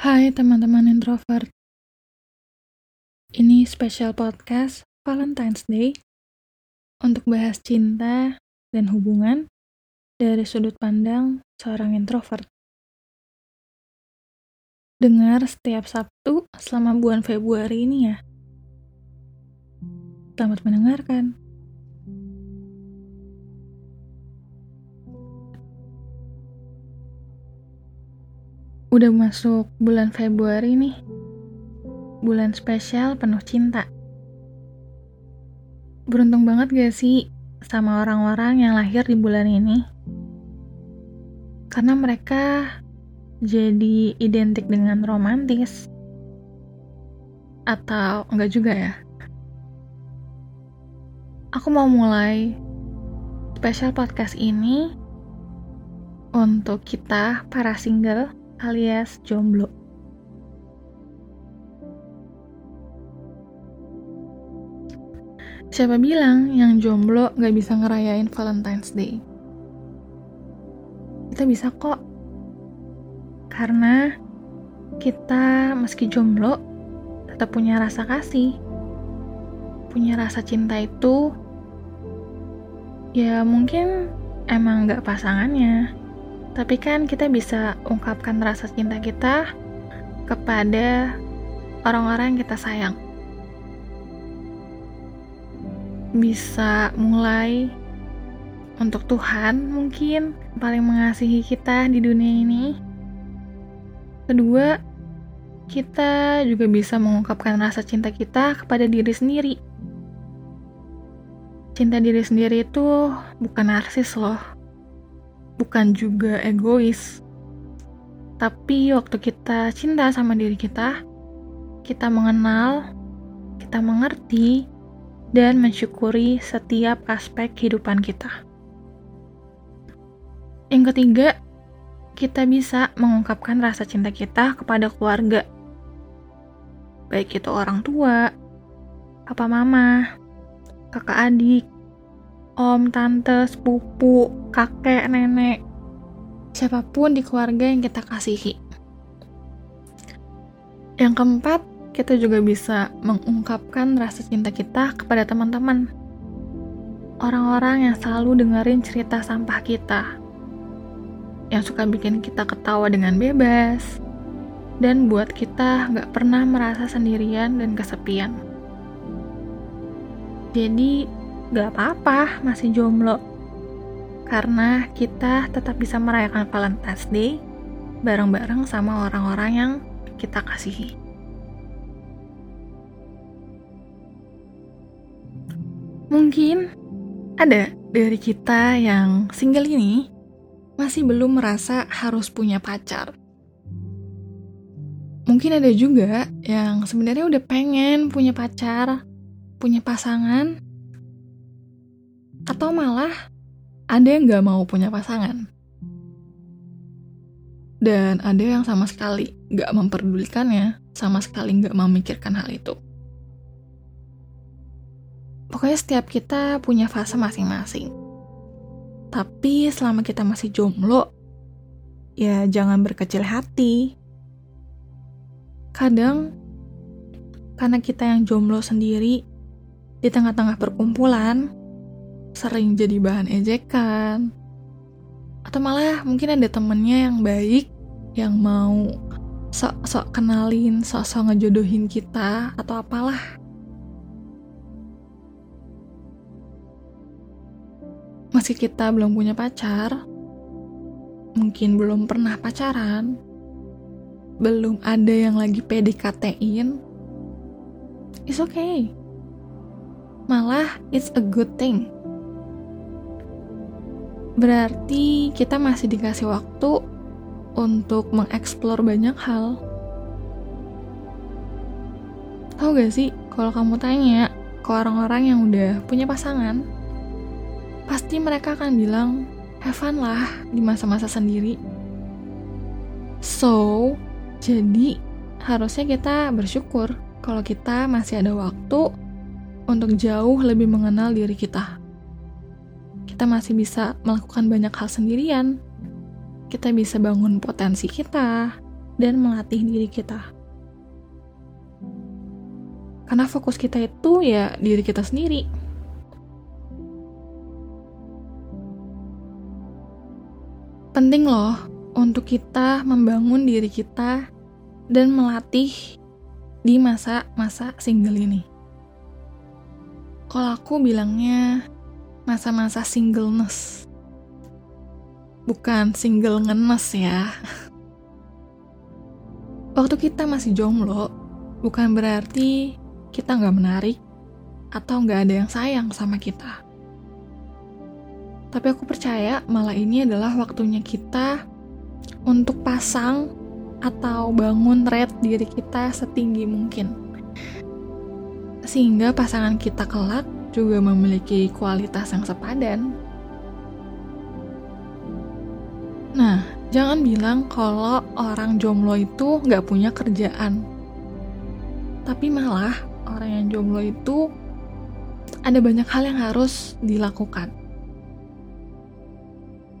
Hai teman-teman introvert. Ini spesial podcast Valentine's Day untuk bahas cinta dan hubungan dari sudut pandang seorang introvert. Dengar setiap Sabtu selama bulan Februari ini ya. Selamat mendengarkan. Udah masuk bulan Februari nih. Bulan spesial penuh cinta. Beruntung banget gak sih sama orang-orang yang lahir di bulan ini? Karena mereka jadi identik dengan romantis. Atau enggak juga ya? Aku mau mulai spesial podcast ini untuk kita para single alias jomblo. Siapa bilang yang jomblo gak bisa ngerayain Valentine's Day? Kita bisa kok. Karena kita meski jomblo, tetap punya rasa kasih. Punya rasa cinta itu, ya mungkin emang gak pasangannya, tapi kan kita bisa ungkapkan rasa cinta kita kepada orang-orang yang kita sayang. Bisa mulai untuk Tuhan mungkin paling mengasihi kita di dunia ini. Kedua, kita juga bisa mengungkapkan rasa cinta kita kepada diri sendiri. Cinta diri sendiri itu bukan narsis loh bukan juga egois. Tapi waktu kita cinta sama diri kita, kita mengenal, kita mengerti, dan mensyukuri setiap aspek kehidupan kita. Yang ketiga, kita bisa mengungkapkan rasa cinta kita kepada keluarga. Baik itu orang tua, papa mama, kakak adik, om, tante, sepupu, kakek, nenek, siapa pun di keluarga yang kita kasihi. Yang keempat, kita juga bisa mengungkapkan rasa cinta kita kepada teman-teman. Orang-orang yang selalu dengerin cerita sampah kita. Yang suka bikin kita ketawa dengan bebas. Dan buat kita nggak pernah merasa sendirian dan kesepian. Jadi, gak apa-apa masih jomblo. Karena kita tetap bisa merayakan Valentine's Day bareng-bareng sama orang-orang yang kita kasihi. Mungkin ada dari kita yang single ini masih belum merasa harus punya pacar. Mungkin ada juga yang sebenarnya udah pengen punya pacar, punya pasangan, atau malah ada yang gak mau punya pasangan. Dan ada yang sama sekali gak memperdulikannya, sama sekali gak memikirkan hal itu. Pokoknya setiap kita punya fase masing-masing. Tapi selama kita masih jomblo, ya jangan berkecil hati. Kadang, karena kita yang jomblo sendiri, di tengah-tengah perkumpulan, sering jadi bahan ejekan atau malah mungkin ada temennya yang baik yang mau sok-sok kenalin, sok-sok ngejodohin kita atau apalah. Meski kita belum punya pacar, mungkin belum pernah pacaran, belum ada yang lagi PDKT-in, it's okay. Malah, it's a good thing Berarti kita masih dikasih waktu untuk mengeksplor banyak hal. Tahu gak sih, kalau kamu tanya ke orang-orang yang udah punya pasangan, pasti mereka akan bilang, have fun lah di masa-masa sendiri. So, jadi harusnya kita bersyukur kalau kita masih ada waktu untuk jauh lebih mengenal diri kita kita masih bisa melakukan banyak hal sendirian. Kita bisa bangun potensi kita, dan melatih diri kita. Karena fokus kita itu ya diri kita sendiri. Penting loh untuk kita membangun diri kita dan melatih di masa-masa single ini. Kalau aku bilangnya masa-masa singleness. Bukan single ngenes ya. Waktu kita masih jomblo, bukan berarti kita nggak menarik atau nggak ada yang sayang sama kita. Tapi aku percaya malah ini adalah waktunya kita untuk pasang atau bangun rate diri kita setinggi mungkin. Sehingga pasangan kita kelak juga memiliki kualitas yang sepadan. Nah, jangan bilang kalau orang jomblo itu nggak punya kerjaan. Tapi malah orang yang jomblo itu ada banyak hal yang harus dilakukan.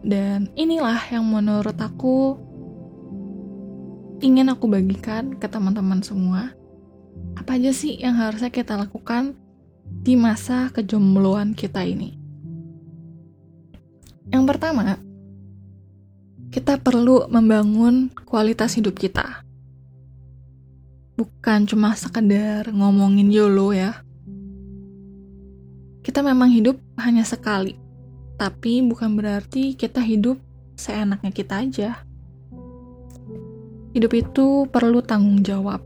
Dan inilah yang menurut aku ingin aku bagikan ke teman-teman semua. Apa aja sih yang harusnya kita lakukan di masa kejombloan kita ini. Yang pertama, kita perlu membangun kualitas hidup kita. Bukan cuma sekedar ngomongin YOLO ya. Kita memang hidup hanya sekali, tapi bukan berarti kita hidup seenaknya kita aja. Hidup itu perlu tanggung jawab.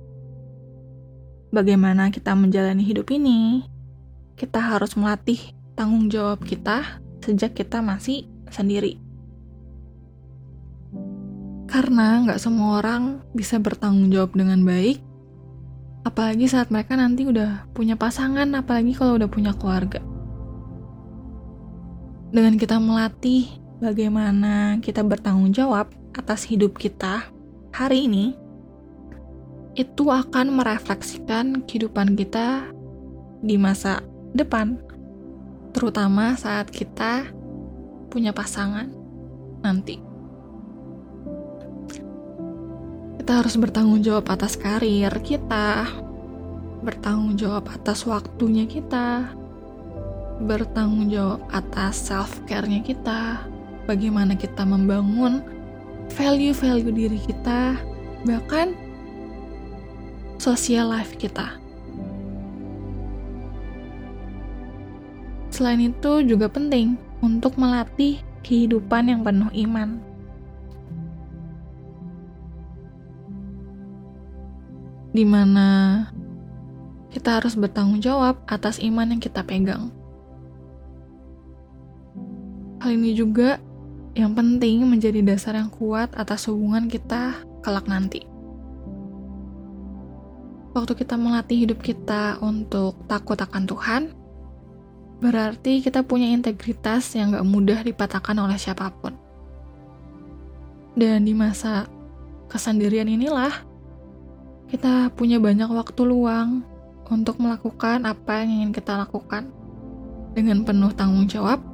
Bagaimana kita menjalani hidup ini, kita harus melatih tanggung jawab kita sejak kita masih sendiri. Karena nggak semua orang bisa bertanggung jawab dengan baik, apalagi saat mereka nanti udah punya pasangan, apalagi kalau udah punya keluarga. Dengan kita melatih bagaimana kita bertanggung jawab atas hidup kita hari ini, itu akan merefleksikan kehidupan kita di masa depan, terutama saat kita punya pasangan nanti. Kita harus bertanggung jawab atas karir kita, bertanggung jawab atas waktunya kita, bertanggung jawab atas self-care-nya kita, bagaimana kita membangun value-value diri kita, bahkan social life kita. Selain itu juga penting untuk melatih kehidupan yang penuh iman. Di mana kita harus bertanggung jawab atas iman yang kita pegang. Hal ini juga yang penting menjadi dasar yang kuat atas hubungan kita kelak nanti. Waktu kita melatih hidup kita untuk takut akan Tuhan, berarti kita punya integritas yang gak mudah dipatahkan oleh siapa pun. Dan di masa kesendirian inilah, kita punya banyak waktu luang untuk melakukan apa yang ingin kita lakukan dengan penuh tanggung jawab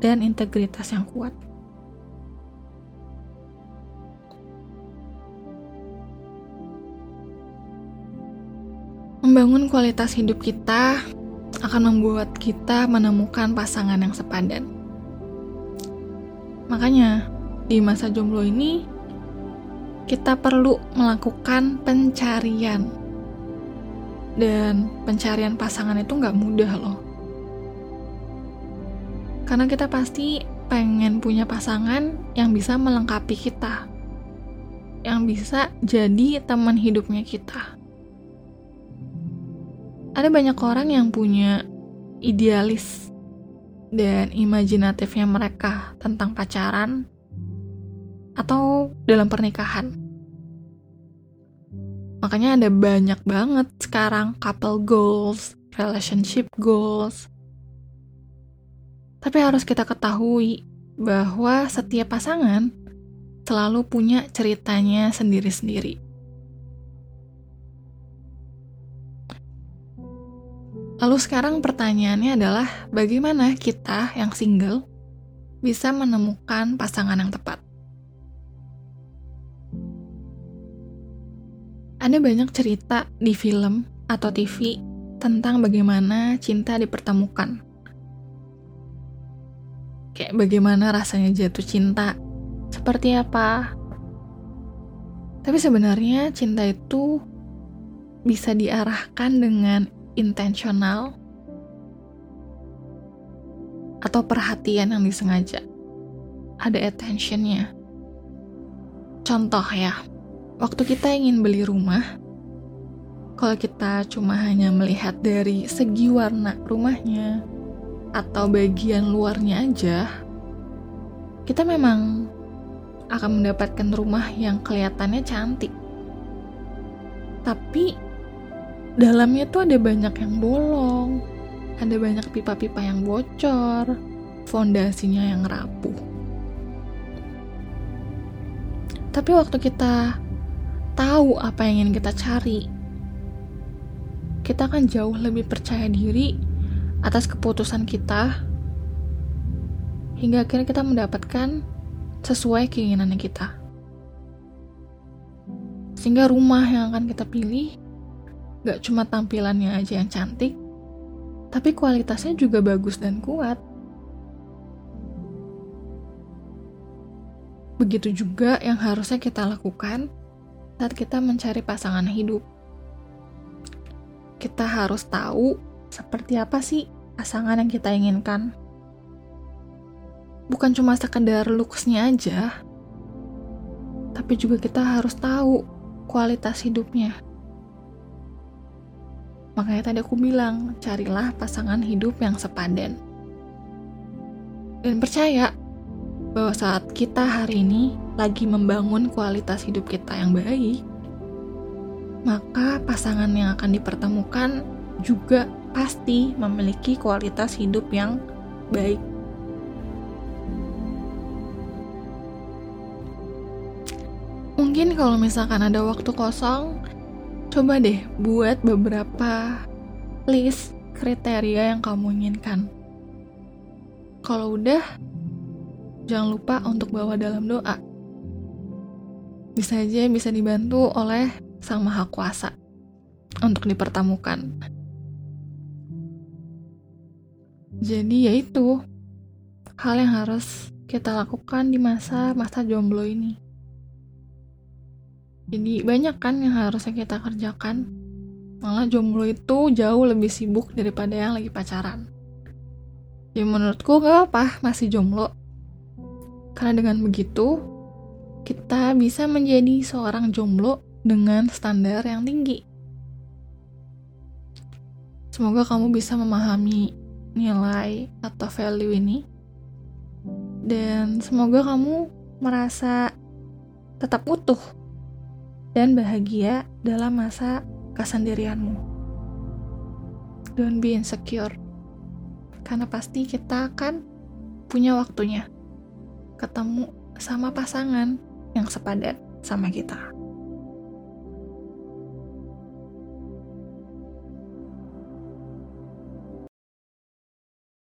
dan integritas yang kuat. Membangun kualitas hidup kita akan membuat kita menemukan pasangan yang sepadan. Makanya, di masa jomblo ini, kita perlu melakukan pencarian. Dan pencarian pasangan itu nggak mudah loh. Karena kita pasti pengen punya pasangan yang bisa melengkapi kita. Yang bisa jadi teman hidupnya kita ada banyak orang yang punya idealis dan imajinatifnya mereka tentang pacaran atau dalam pernikahan. Makanya ada banyak banget sekarang couple goals, relationship goals. Tapi harus kita ketahui bahwa setiap pasangan selalu punya ceritanya sendiri-sendiri. Lalu sekarang pertanyaannya adalah bagaimana kita yang single bisa menemukan pasangan yang tepat? Ada banyak cerita di film atau TV tentang bagaimana cinta dipertemukan. Kayak bagaimana rasanya jatuh cinta, seperti apa. Tapi sebenarnya cinta itu bisa diarahkan dengan intensional atau perhatian yang disengaja. Ada attentionnya. Contoh ya, waktu kita ingin beli rumah, kalau kita cuma hanya melihat dari segi warna rumahnya atau bagian luarnya aja, kita memang akan mendapatkan rumah yang kelihatannya cantik. Tapi dalamnya tuh ada banyak yang bolong, ada banyak pipa-pipa yang bocor, fondasinya yang rapuh. Tapi waktu kita tahu apa yang ingin kita cari, kita akan jauh lebih percaya diri atas keputusan kita hingga akhirnya kita mendapatkan sesuai keinginannya kita. Sehingga rumah yang akan kita pilih gak cuma tampilannya aja yang cantik, tapi kualitasnya juga bagus dan kuat. Begitu juga yang harusnya kita lakukan saat kita mencari pasangan hidup. Kita harus tahu seperti apa sih pasangan yang kita inginkan. Bukan cuma sekedar looks-nya aja, tapi juga kita harus tahu kualitas hidupnya. Makanya tadi aku bilang, carilah pasangan hidup yang sepadan. Dan percaya bahwa saat kita hari ini lagi membangun kualitas hidup kita yang baik, maka pasangan yang akan dipertemukan juga pasti memiliki kualitas hidup yang baik. Mungkin kalau misalkan ada waktu kosong, coba deh buat beberapa list kriteria yang kamu inginkan. Kalau udah, jangan lupa untuk bawa dalam doa. Bisa aja bisa dibantu oleh Sang Maha Kuasa untuk dipertemukan. Jadi ya itu hal yang harus kita lakukan di masa-masa jomblo ini. Jadi banyak kan yang harusnya kita kerjakan. Malah jomblo itu jauh lebih sibuk daripada yang lagi pacaran. Ya menurutku gak apa masih jomblo. Karena dengan begitu, kita bisa menjadi seorang jomblo dengan standar yang tinggi. Semoga kamu bisa memahami nilai atau value ini. Dan semoga kamu merasa tetap utuh dan bahagia dalam masa kesendirianmu. Don't be insecure. Karena pasti kita akan punya waktunya ketemu sama pasangan yang sepadan sama kita.